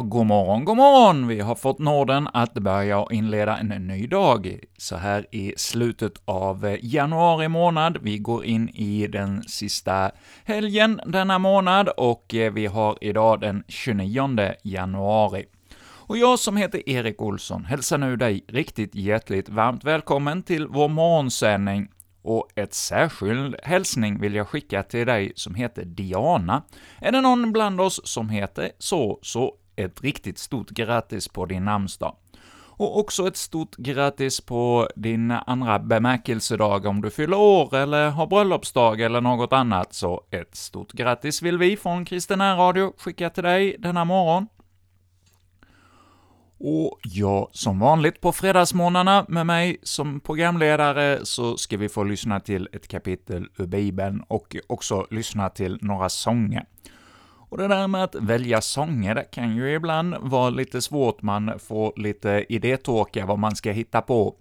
Ja, god morgon, god morgon! Vi har fått nåden att börja och inleda en ny dag, så här i slutet av eh, januari månad. Vi går in i den sista helgen denna månad, och eh, vi har idag den 29 januari. Och jag som heter Erik Olsson hälsar nu dig riktigt hjärtligt varmt välkommen till vår morgonsändning och ett särskild hälsning vill jag skicka till dig som heter Diana. Är det någon bland oss som heter så, så ett riktigt stort grattis på din namnsdag. Och också ett stort grattis på din andra bemärkelsedag om du fyller år eller har bröllopsdag eller något annat, så ett stort grattis vill vi från Kristen Radio skicka till dig denna morgon. Och ja, som vanligt på fredagsmorgnarna med mig som programledare så ska vi få lyssna till ett kapitel ur Bibeln och också lyssna till några sånger. Och det där med att välja sånger, det kan ju ibland vara lite svårt, man får lite idétorka vad man ska hitta på.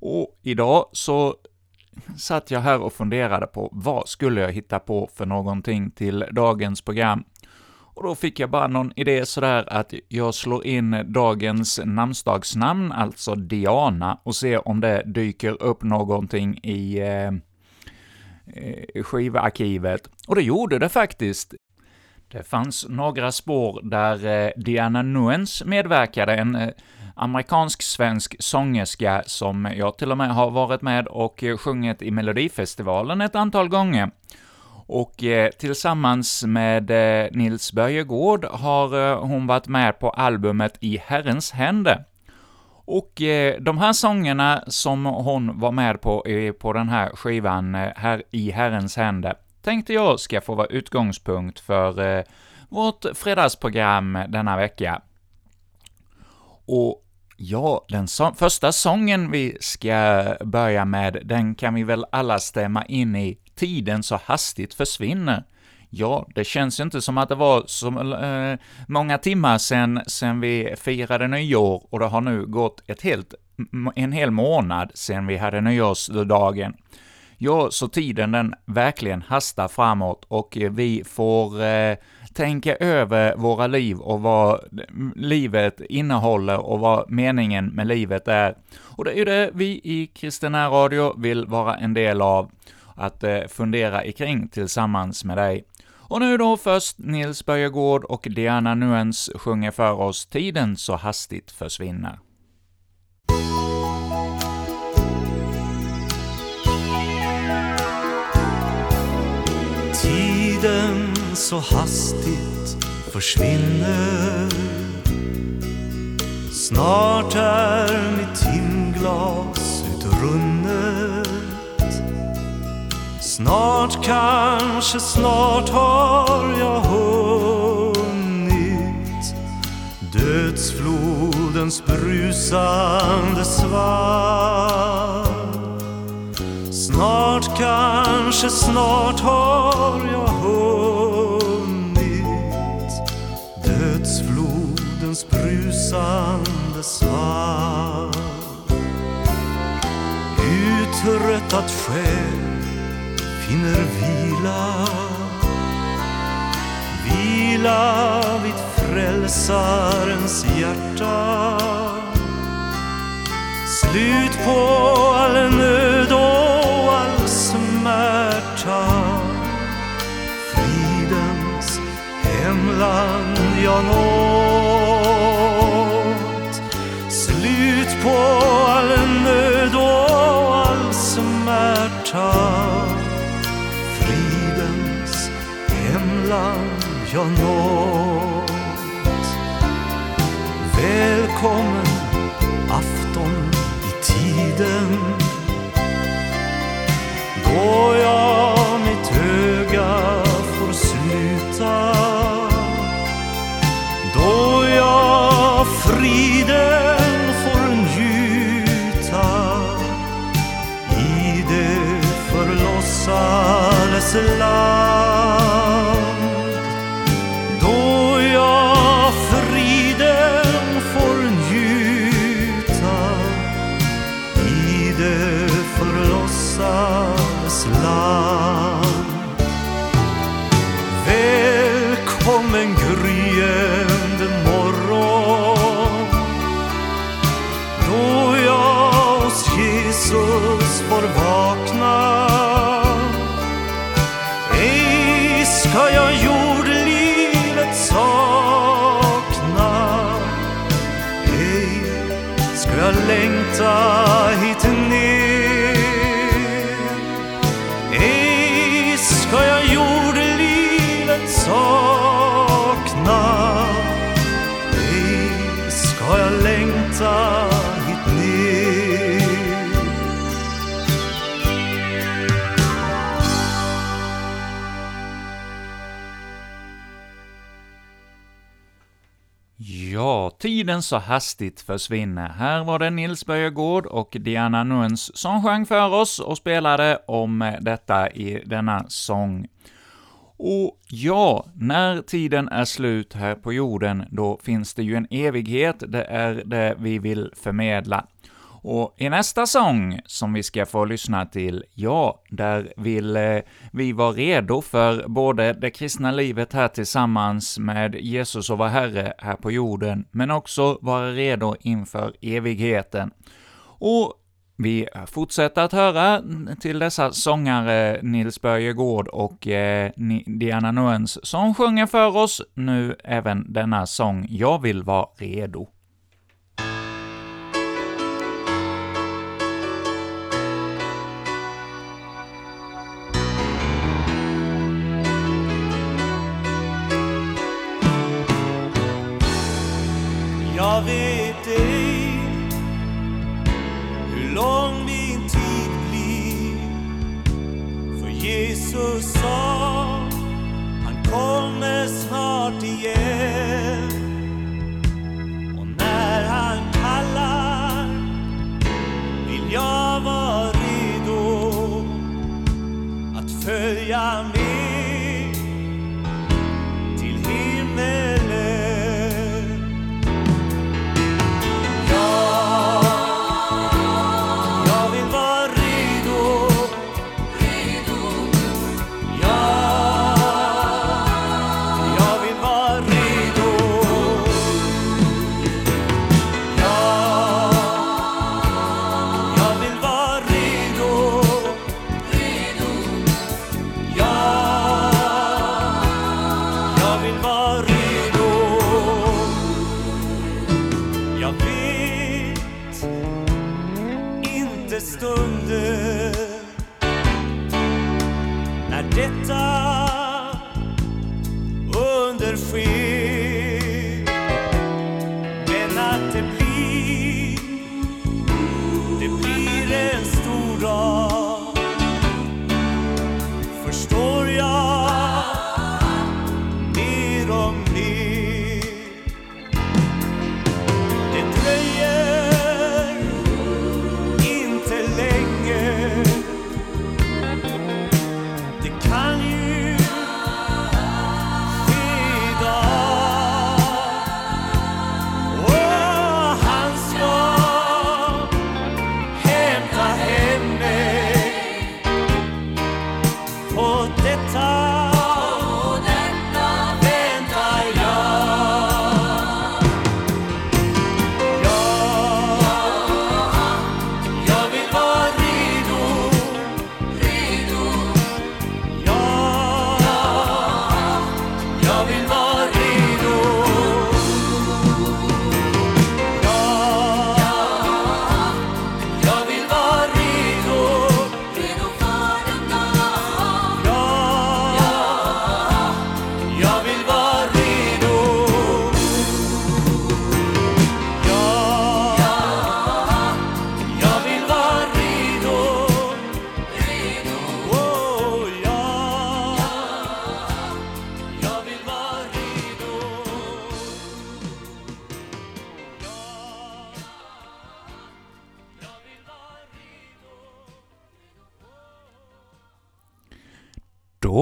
Och idag så satt jag här och funderade på vad skulle jag hitta på för någonting till dagens program. Och då fick jag bara någon idé sådär att jag slår in dagens namnsdagsnamn, alltså Diana, och ser om det dyker upp någonting i eh, eh skivarkivet. Och det gjorde det faktiskt. Det fanns några spår där eh, Diana Nuens medverkade, en eh, amerikansk-svensk sångerska som jag till och med har varit med och eh, sjungit i Melodifestivalen ett antal gånger. Och tillsammans med Nils Börjegård har hon varit med på albumet I Herrens händer. Och de här sångerna som hon var med på på den här skivan, här I Herrens händer, tänkte jag ska få vara utgångspunkt för eh, vårt fredagsprogram denna vecka. Och Ja, den so första sången vi ska börja med, den kan vi väl alla stämma in i tiden så hastigt försvinner. Ja, det känns ju inte som att det var så eh, många timmar sedan, sedan vi firade nyår, och det har nu gått ett helt, en hel månad sedan vi hade nyårsdagen. Ja, så tiden den verkligen hastar framåt, och eh, vi får eh, tänka över våra liv och vad livet innehåller och vad meningen med livet är. Och det är ju det vi i Kristina Radio vill vara en del av att eh, fundera ikring tillsammans med dig. Och nu då först Nils Böjegård och Diana Nuens sjunger för oss ”Tiden så hastigt försvinner”. Så hastigt försvinner. Snart är mitt timglas utrunnet. Snart, kanske snart har jag hunnit dödsflodens brusande svall. Snart, kanske snart har jag hunnit att själ finner vila. Vila vid frälsarens hjärta. Slut på all nöd och all smärta. Fridens hemland jag nått. Slut på jag nått. Välkommen afton i tiden Går 진짜 이 듣는 tiden så hastigt försvinner. Här var det Nils Böjegård och Diana Nuens som sjöng för oss och spelade om eh, detta i denna sång. Och ja, när tiden är slut här på jorden, då finns det ju en evighet, det är det vi vill förmedla. Och i nästa sång som vi ska få lyssna till, ja, där vill eh, vi vara redo för både det kristna livet här tillsammans med Jesus och vår Herre här på jorden, men också vara redo inför evigheten. Och vi fortsätter att höra till dessa sångare Nils Börje Gård och eh, Diana Noens som sjunger för oss nu även denna sång ”Jag vill vara redo”.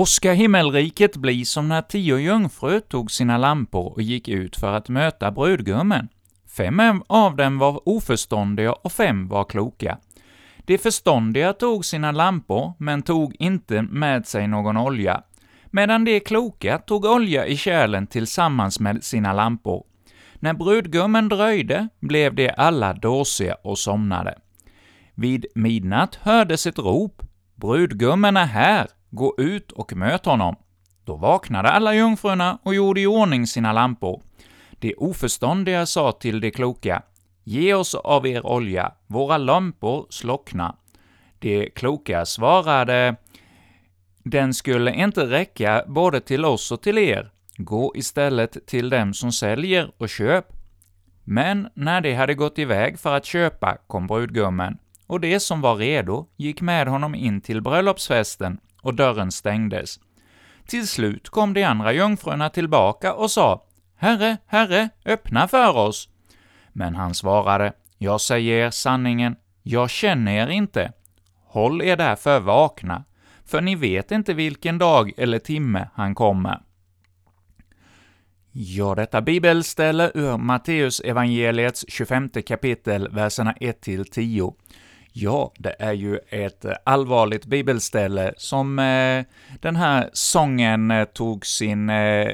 Då ska himmelriket bli som när tio jungfrur tog sina lampor och gick ut för att möta brudgummen. Fem av dem var oförståndiga och fem var kloka. De förståndiga tog sina lampor, men tog inte med sig någon olja, medan de kloka tog olja i kärlen tillsammans med sina lampor. När brudgummen dröjde blev de alla dåsiga och somnade. Vid midnatt hördes ett rop. Brudgummen är här, gå ut och möt honom. Då vaknade alla jungfrurna och gjorde i ordning sina lampor. De oförståndiga sa till de kloka, Ge oss av er olja, våra lampor slockna. De kloka svarade, Den skulle inte räcka både till oss och till er. Gå istället till dem som säljer och köp. Men när de hade gått iväg för att köpa kom brudgummen, och de som var redo gick med honom in till bröllopsfesten, och dörren stängdes. Till slut kom de andra jungfrurna tillbaka och sa ”Herre, Herre, öppna för oss!” Men han svarade ”Jag säger er sanningen, jag känner er inte. Håll er därför vakna, för ni vet inte vilken dag eller timme han kommer.” Ja, detta bibelställe ur Matteus evangeliets 25 kapitel, verserna 1-10. Ja, det är ju ett allvarligt bibelställe som eh, den här sången eh, tog sin eh,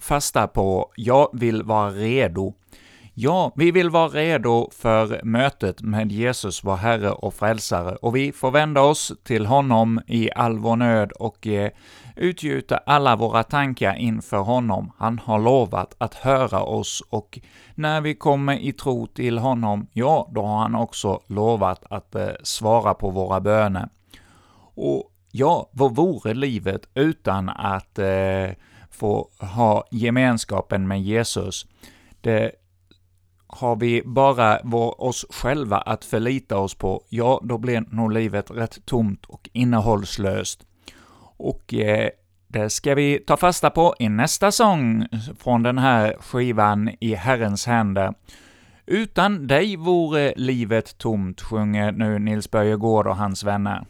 fasta på. Jag vill vara redo. Ja, vi vill vara redo för mötet med Jesus, vår Herre och Frälsare, och vi får vända oss till honom i all vår nöd och eh, utgjuta alla våra tankar inför honom. Han har lovat att höra oss, och när vi kommer i tro till honom, ja, då har han också lovat att eh, svara på våra böner. Och ja, vad vore livet utan att eh, få ha gemenskapen med Jesus? Det har vi bara vår, oss själva att förlita oss på, ja, då blir nog livet rätt tomt och innehållslöst. Och eh, det ska vi ta fasta på i nästa sång från den här skivan I Herrens händer. Utan dig vore livet tomt, sjunger nu Nils Börje Gård och hans vänner.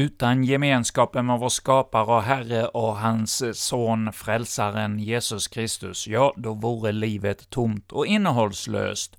Utan gemenskapen med vår skapare och Herre och hans son, frälsaren Jesus Kristus, ja, då vore livet tomt och innehållslöst.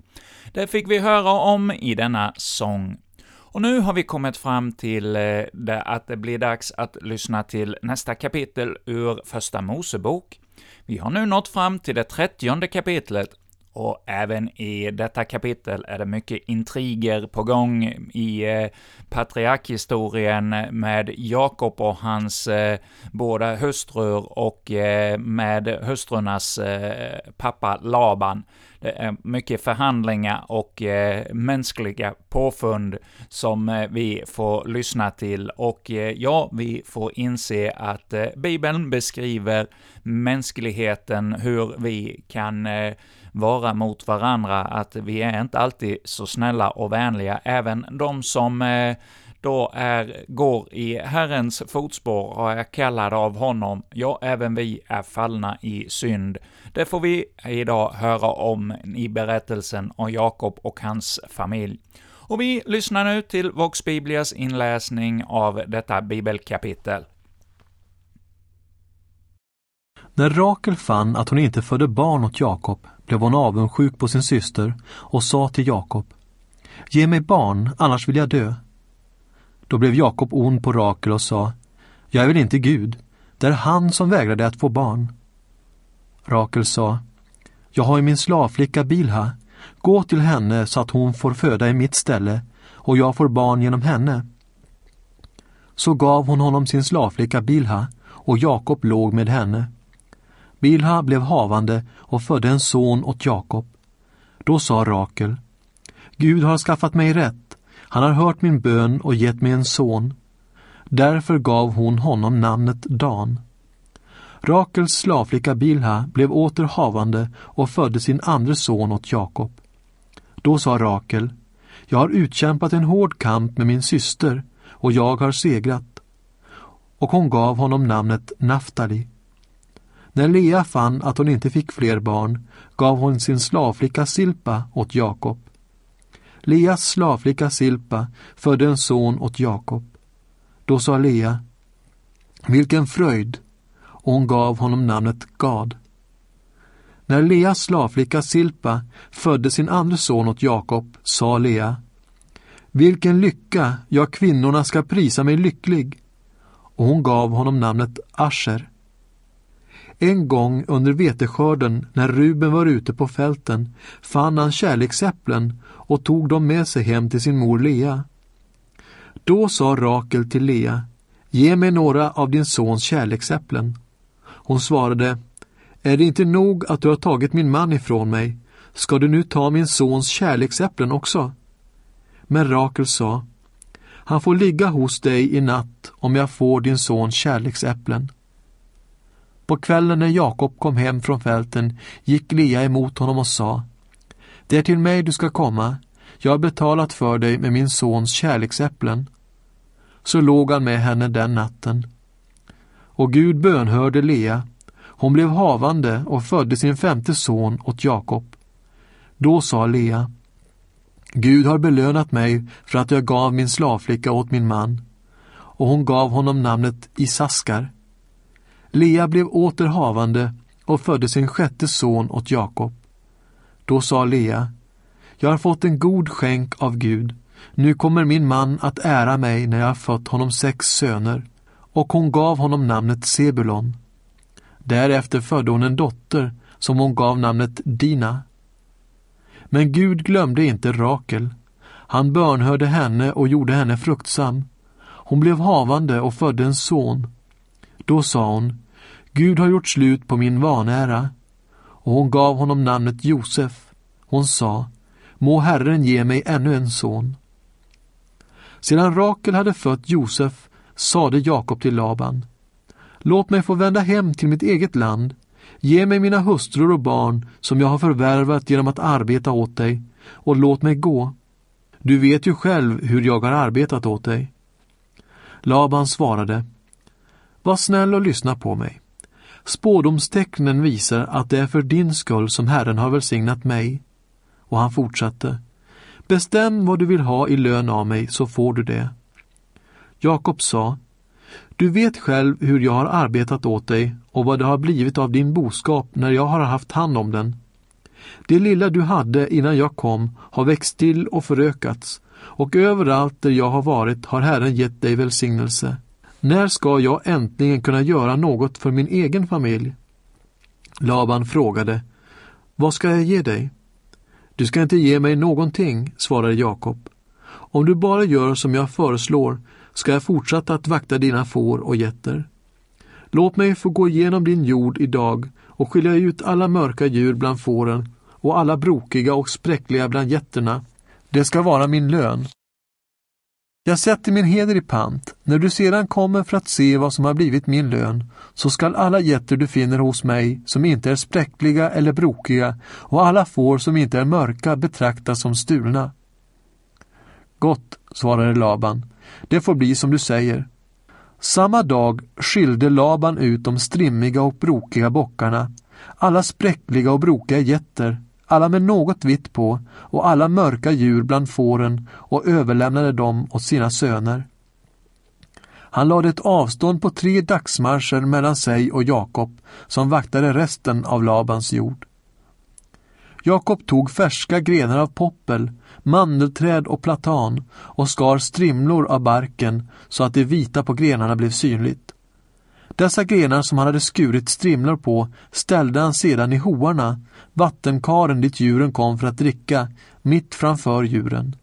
Det fick vi höra om i denna sång. Och nu har vi kommit fram till eh, det, att det blir dags att lyssna till nästa kapitel ur Första Mosebok. Vi har nu nått fram till det trettionde kapitlet, och även i detta kapitel är det mycket intriger på gång i eh, patriarkhistorien med Jakob och hans eh, båda hustrur och eh, med hustrurnas eh, pappa Laban. Det är mycket förhandlingar och eh, mänskliga påfund som eh, vi får lyssna till, och eh, ja, vi får inse att eh, Bibeln beskriver mänskligheten, hur vi kan eh, vara mot varandra, att vi är inte alltid så snälla och vänliga, även de som eh, då är, går i Herrens fotspår och är kallade av honom, ja, även vi är fallna i synd. Det får vi idag höra om i berättelsen om Jakob och hans familj. Och vi lyssnar nu till Vox Biblias inläsning av detta bibelkapitel. När Rakel fann att hon inte födde barn åt Jakob blev hon avundsjuk på sin syster och sa till Jakob Ge mig barn, annars vill jag dö. Då blev Jakob ond på Rakel och sa Jag är väl inte Gud, det är han som vägrade att få barn. Rakel sa Jag har ju min slavflicka Bilha, gå till henne så att hon får föda i mitt ställe och jag får barn genom henne. Så gav hon honom sin slavflicka Bilha och Jakob låg med henne. Bilha blev havande och födde en son åt Jakob. Då sa Rakel, Gud har skaffat mig rätt, han har hört min bön och gett mig en son. Därför gav hon honom namnet Dan. Rakels slavflicka Bilha blev åter havande och födde sin andra son åt Jakob. Då sa Rakel, jag har utkämpat en hård kamp med min syster och jag har segrat. Och hon gav honom namnet Naftali. När Lea fann att hon inte fick fler barn gav hon sin slavflicka Silpa åt Jakob. Leas slavflicka Silpa födde en son åt Jakob. Då sa Lea, vilken fröjd, och hon gav honom namnet Gad. När Leas slavflicka Silpa födde sin andra son åt Jakob sa Lea, vilken lycka, ja kvinnorna ska prisa mig lycklig. Och hon gav honom namnet Asher. En gång under veteskörden när Ruben var ute på fälten fann han kärleksäpplen och tog dem med sig hem till sin mor Lea. Då sa Rakel till Lea, ge mig några av din sons kärleksäpplen. Hon svarade, är det inte nog att du har tagit min man ifrån mig, ska du nu ta min sons kärleksäpplen också? Men Rakel sa, han får ligga hos dig i natt om jag får din sons kärleksäpplen. På kvällen när Jakob kom hem från fälten gick Lea emot honom och sa Det är till mig du ska komma. Jag har betalat för dig med min sons kärleksäpplen. Så låg han med henne den natten. Och Gud bönhörde Lea. Hon blev havande och födde sin femte son åt Jakob. Då sa Lea Gud har belönat mig för att jag gav min slavflicka åt min man. Och hon gav honom namnet Isaskar Lea blev åter havande och födde sin sjätte son åt Jakob. Då sa Lea, jag har fått en god skänk av Gud. Nu kommer min man att ära mig när jag har fött honom sex söner. Och hon gav honom namnet Sebulon. Därefter födde hon en dotter som hon gav namnet Dina. Men Gud glömde inte Rakel. Han bönhörde henne och gjorde henne fruktsam. Hon blev havande och födde en son. Då sa hon, Gud har gjort slut på min vanära. Och hon gav honom namnet Josef. Hon sa, må Herren ge mig ännu en son. Sedan Rakel hade fött Josef sade Jakob till Laban, låt mig få vända hem till mitt eget land. Ge mig mina hustrur och barn som jag har förvärvat genom att arbeta åt dig och låt mig gå. Du vet ju själv hur jag har arbetat åt dig. Laban svarade, var snäll och lyssna på mig. Spådomstecknen visar att det är för din skull som Herren har välsignat mig. Och han fortsatte. Bestäm vad du vill ha i lön av mig så får du det. Jakob sa, Du vet själv hur jag har arbetat åt dig och vad det har blivit av din boskap när jag har haft hand om den. Det lilla du hade innan jag kom har växt till och förökats och överallt där jag har varit har Herren gett dig välsignelse. När ska jag äntligen kunna göra något för min egen familj? Laban frågade, Vad ska jag ge dig? Du ska inte ge mig någonting, svarade Jakob. Om du bara gör som jag föreslår ska jag fortsätta att vakta dina får och getter. Låt mig få gå igenom din jord idag och skilja ut alla mörka djur bland fåren och alla brokiga och spräckliga bland getterna. Det ska vara min lön. Jag sätter min heder i pant. När du sedan kommer för att se vad som har blivit min lön, så skall alla getter du finner hos mig, som inte är spräckliga eller brokiga, och alla får som inte är mörka betraktas som stulna. Gott, svarade Laban, det får bli som du säger. Samma dag skilde Laban ut de strimmiga och brokiga bockarna, alla spräckliga och brokiga getter, alla med något vitt på och alla mörka djur bland fåren och överlämnade dem åt sina söner. Han lade ett avstånd på tre dagsmarscher mellan sig och Jakob, som vaktade resten av Labans jord. Jakob tog färska grenar av poppel, mandelträd och platan och skar strimlor av barken så att det vita på grenarna blev synligt. Dessa grenar som han hade skurit strimlor på ställde han sedan i hoarna, vattenkaren dit djuren kom för att dricka, mitt framför djuren.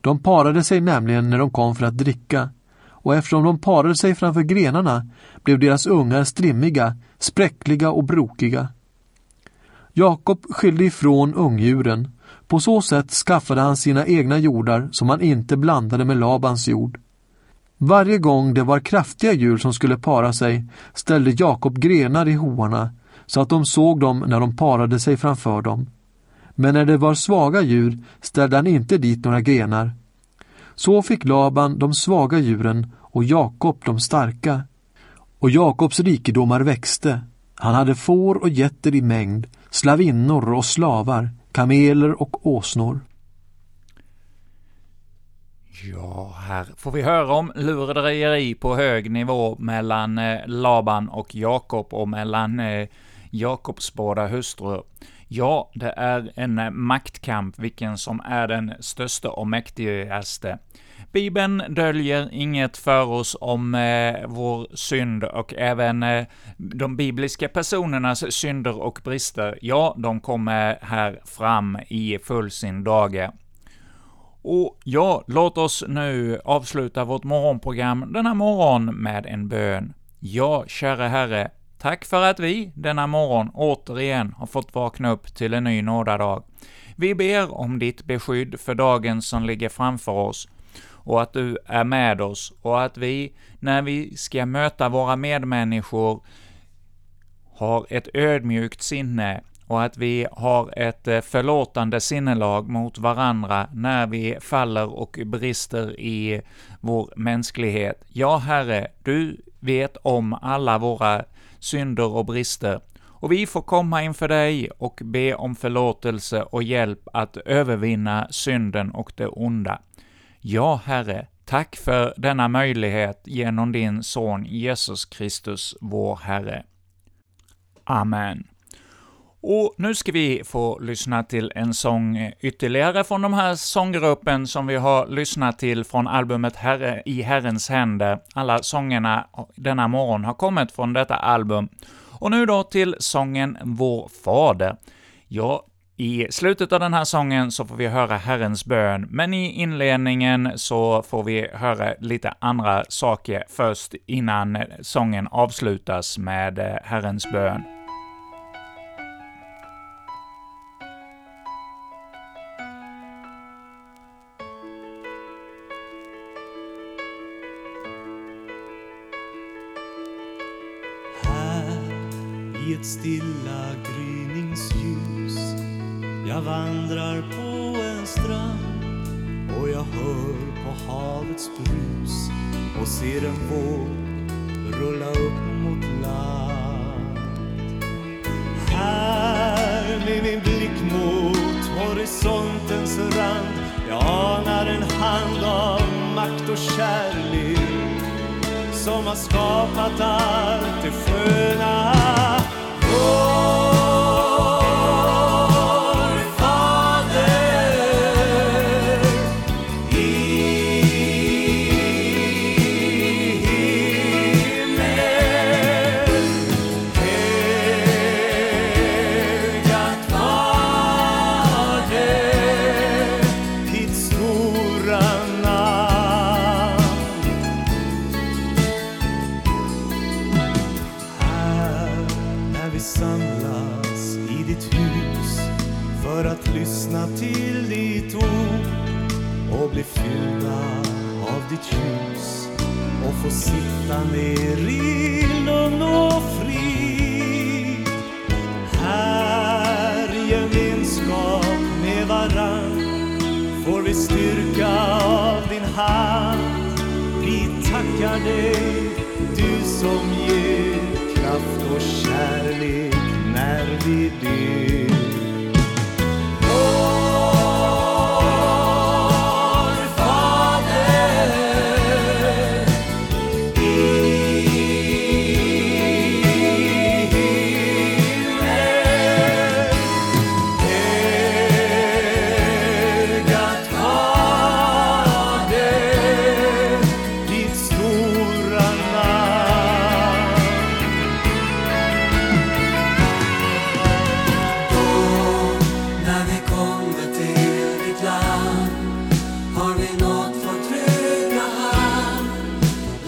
De parade sig nämligen när de kom för att dricka, och eftersom de parade sig framför grenarna blev deras ungar strimmiga, spräckliga och brokiga. Jakob skilde ifrån ungdjuren. På så sätt skaffade han sina egna jordar som han inte blandade med Labans jord. Varje gång det var kraftiga djur som skulle para sig ställde Jakob grenar i hoarna så att de såg dem när de parade sig framför dem. Men när det var svaga djur ställde han inte dit några grenar. Så fick Laban de svaga djuren och Jakob de starka. Och Jakobs rikedomar växte. Han hade får och getter i mängd, slavinnor och slavar, kameler och åsnor. Ja, här får vi höra om lurendrejeri på hög nivå mellan eh, Laban och Jakob och mellan eh, Jakobs båda hustrur. Ja, det är en eh, maktkamp, vilken som är den största och mäktigaste. Bibeln döljer inget för oss om eh, vår synd och även eh, de bibliska personernas synder och brister, ja, de kommer här fram i full sin dager. Och ja, låt oss nu avsluta vårt morgonprogram denna morgon med en bön. Ja, käre Herre, tack för att vi denna morgon återigen har fått vakna upp till en ny nådadag. Vi ber om ditt beskydd för dagen som ligger framför oss, och att du är med oss, och att vi, när vi ska möta våra medmänniskor, har ett ödmjukt sinne, och att vi har ett eh, förlåtande sinnelag mot varandra när vi faller och brister i vår mänsklighet. Ja, Herre, du vet om alla våra synder och brister, och vi får komma inför dig och be om förlåtelse och hjälp att övervinna synden och det onda. Ja, Herre, tack för denna möjlighet genom din Son Jesus Kristus, vår Herre. Amen. Och nu ska vi få lyssna till en sång ytterligare från de här sånggruppen som vi har lyssnat till från albumet Herre i Herrens händer. Alla sångerna denna morgon har kommit från detta album. Och nu då till sången Vår Fader. Ja, i slutet av den här sången så får vi höra Herrens bön, men i inledningen så får vi höra lite andra saker först innan sången avslutas med eh, Herrens bön. Ett stilla gryningsljus Jag vandrar på en strand och jag hör på havets brus och ser en våg rulla upp mot land Här med min blick mot horisontens rand jag anar en hand av makt och kärlek som har skapat allt det sköna. Vi styrka av din hand. Vi tackar dig, du som ger kraft och kärlek när vi ber.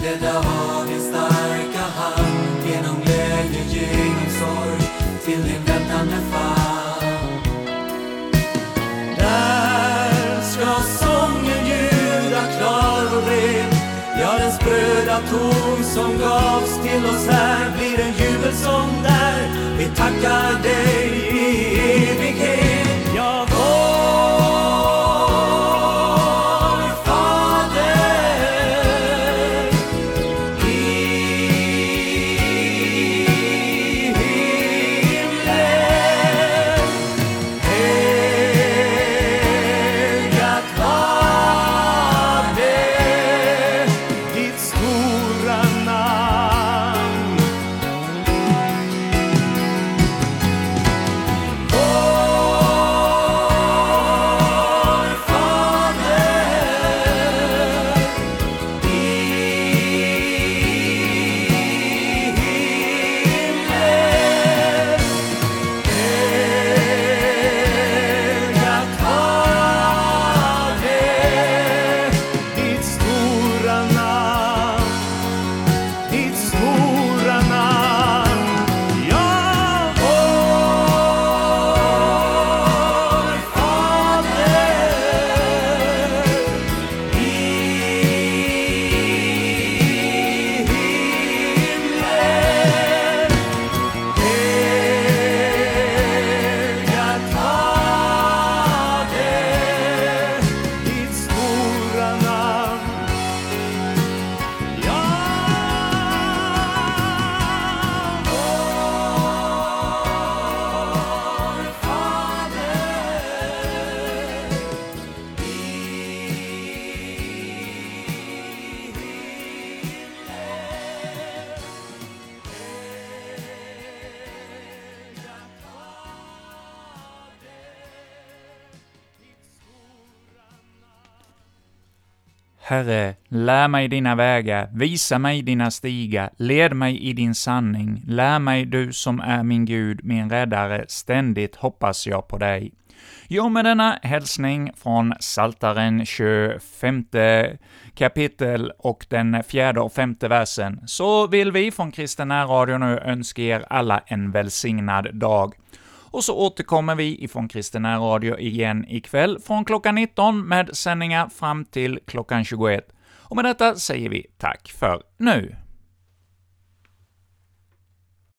Ledda av din starka hand. Genom glädje, genom sorg. Till din väntande famn Där ska sången ljuda klar och ren. Ja, den spröda ton som gavs till oss här blir en jubelsång där. Vi tackar dig i evighet Herre, lär mig dina vägar, visa mig dina stigar, led mig i din sanning, lär mig du som är min Gud, min räddare, ständigt hoppas jag på dig. Jo, med denna hälsning från Saltaren 25 kapitel och den fjärde och femte versen, så vill vi från Kristen Radio nu önska er alla en välsignad dag. Och så återkommer vi ifrån Kristina Radio igen ikväll från klockan 19 med sändningar fram till klockan 21. Och med detta säger vi tack för nu.